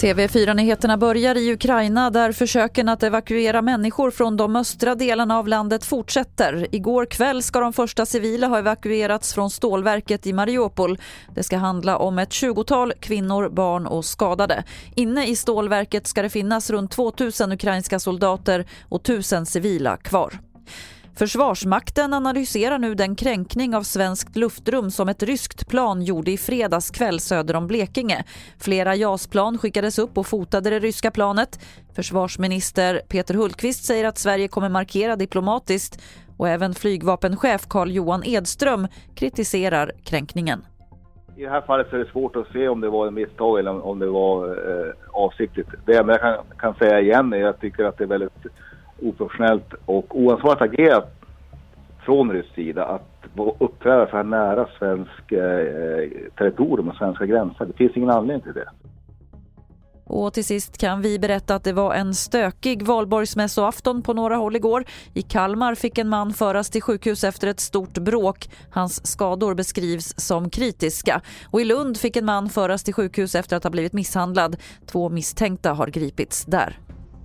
TV4-nyheterna börjar i Ukraina där försöken att evakuera människor från de östra delarna av landet fortsätter. Igår kväll ska de första civila ha evakuerats från stålverket i Mariupol. Det ska handla om ett 20-tal kvinnor, barn och skadade. Inne i stålverket ska det finnas runt 2000 ukrainska soldater och 1000 civila kvar. Försvarsmakten analyserar nu den kränkning av svenskt luftrum som ett ryskt plan gjorde i fredags kväll söder om Blekinge. Flera JAS-plan skickades upp och fotade det ryska planet. Försvarsminister Peter Hultqvist säger att Sverige kommer markera diplomatiskt och även flygvapenchef Carl Johan Edström kritiserar kränkningen. I det här fallet är det svårt att se om det var en misstag eller om det var eh, avsiktligt. Det enda jag kan, kan säga igen är att jag tycker att det är väldigt oprofessionellt och oansvarigt agerat från rysk sida att uppträda så här nära svensk eh, territorium och svenska gränser. Det finns ingen anledning till det. Och till sist kan vi berätta att det var en stökig valborgsmässoafton på några håll igår. I Kalmar fick en man föras till sjukhus efter ett stort bråk. Hans skador beskrivs som kritiska. Och i Lund fick en man föras till sjukhus efter att ha blivit misshandlad. Två misstänkta har gripits där.